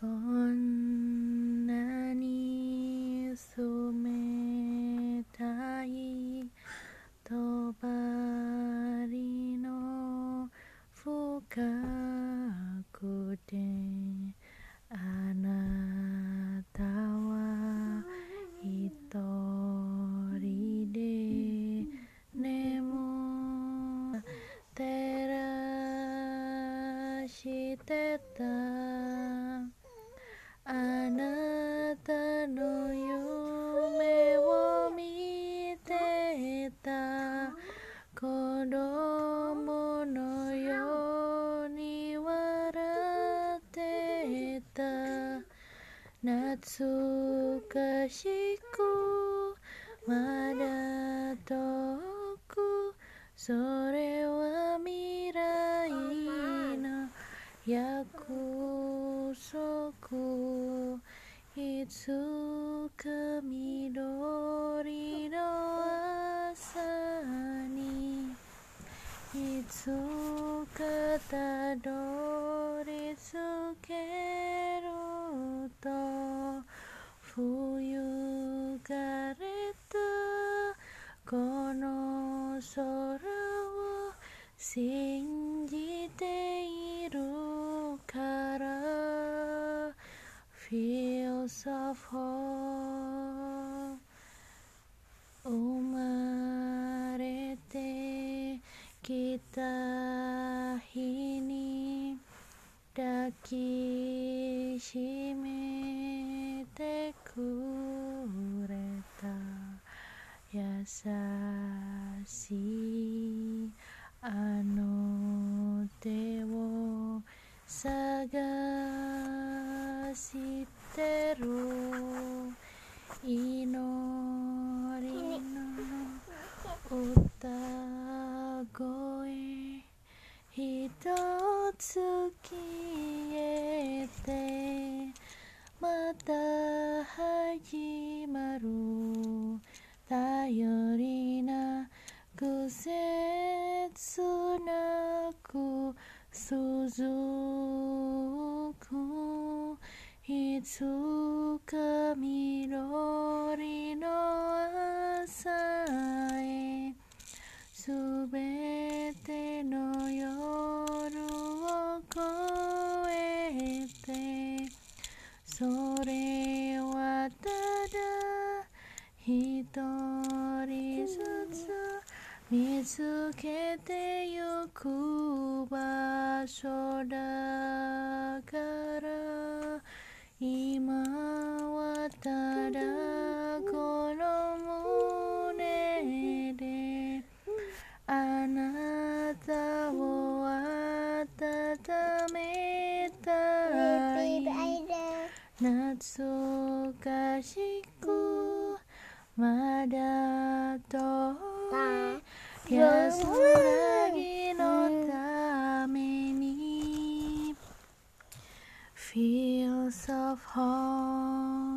こんなに染めたい。とばりの深いしてた。あなたの夢を見てた。子供のように笑ってた。懐かしくまだ遠く。それ約束いつか緑の朝にいつかたどり着けると冬がれたこの空を信じ生まれてきた日に抱きしめてくれた優しいあの手を探しててる。祈りの歌声ひとつ消えてまた始まる。頼りな季節なく続くつか緑の朝へすべての夜を越えてそれはただ一人ずつ見つけてゆく場所だから。懐かしくまだ遠い安らぎのために Feels of home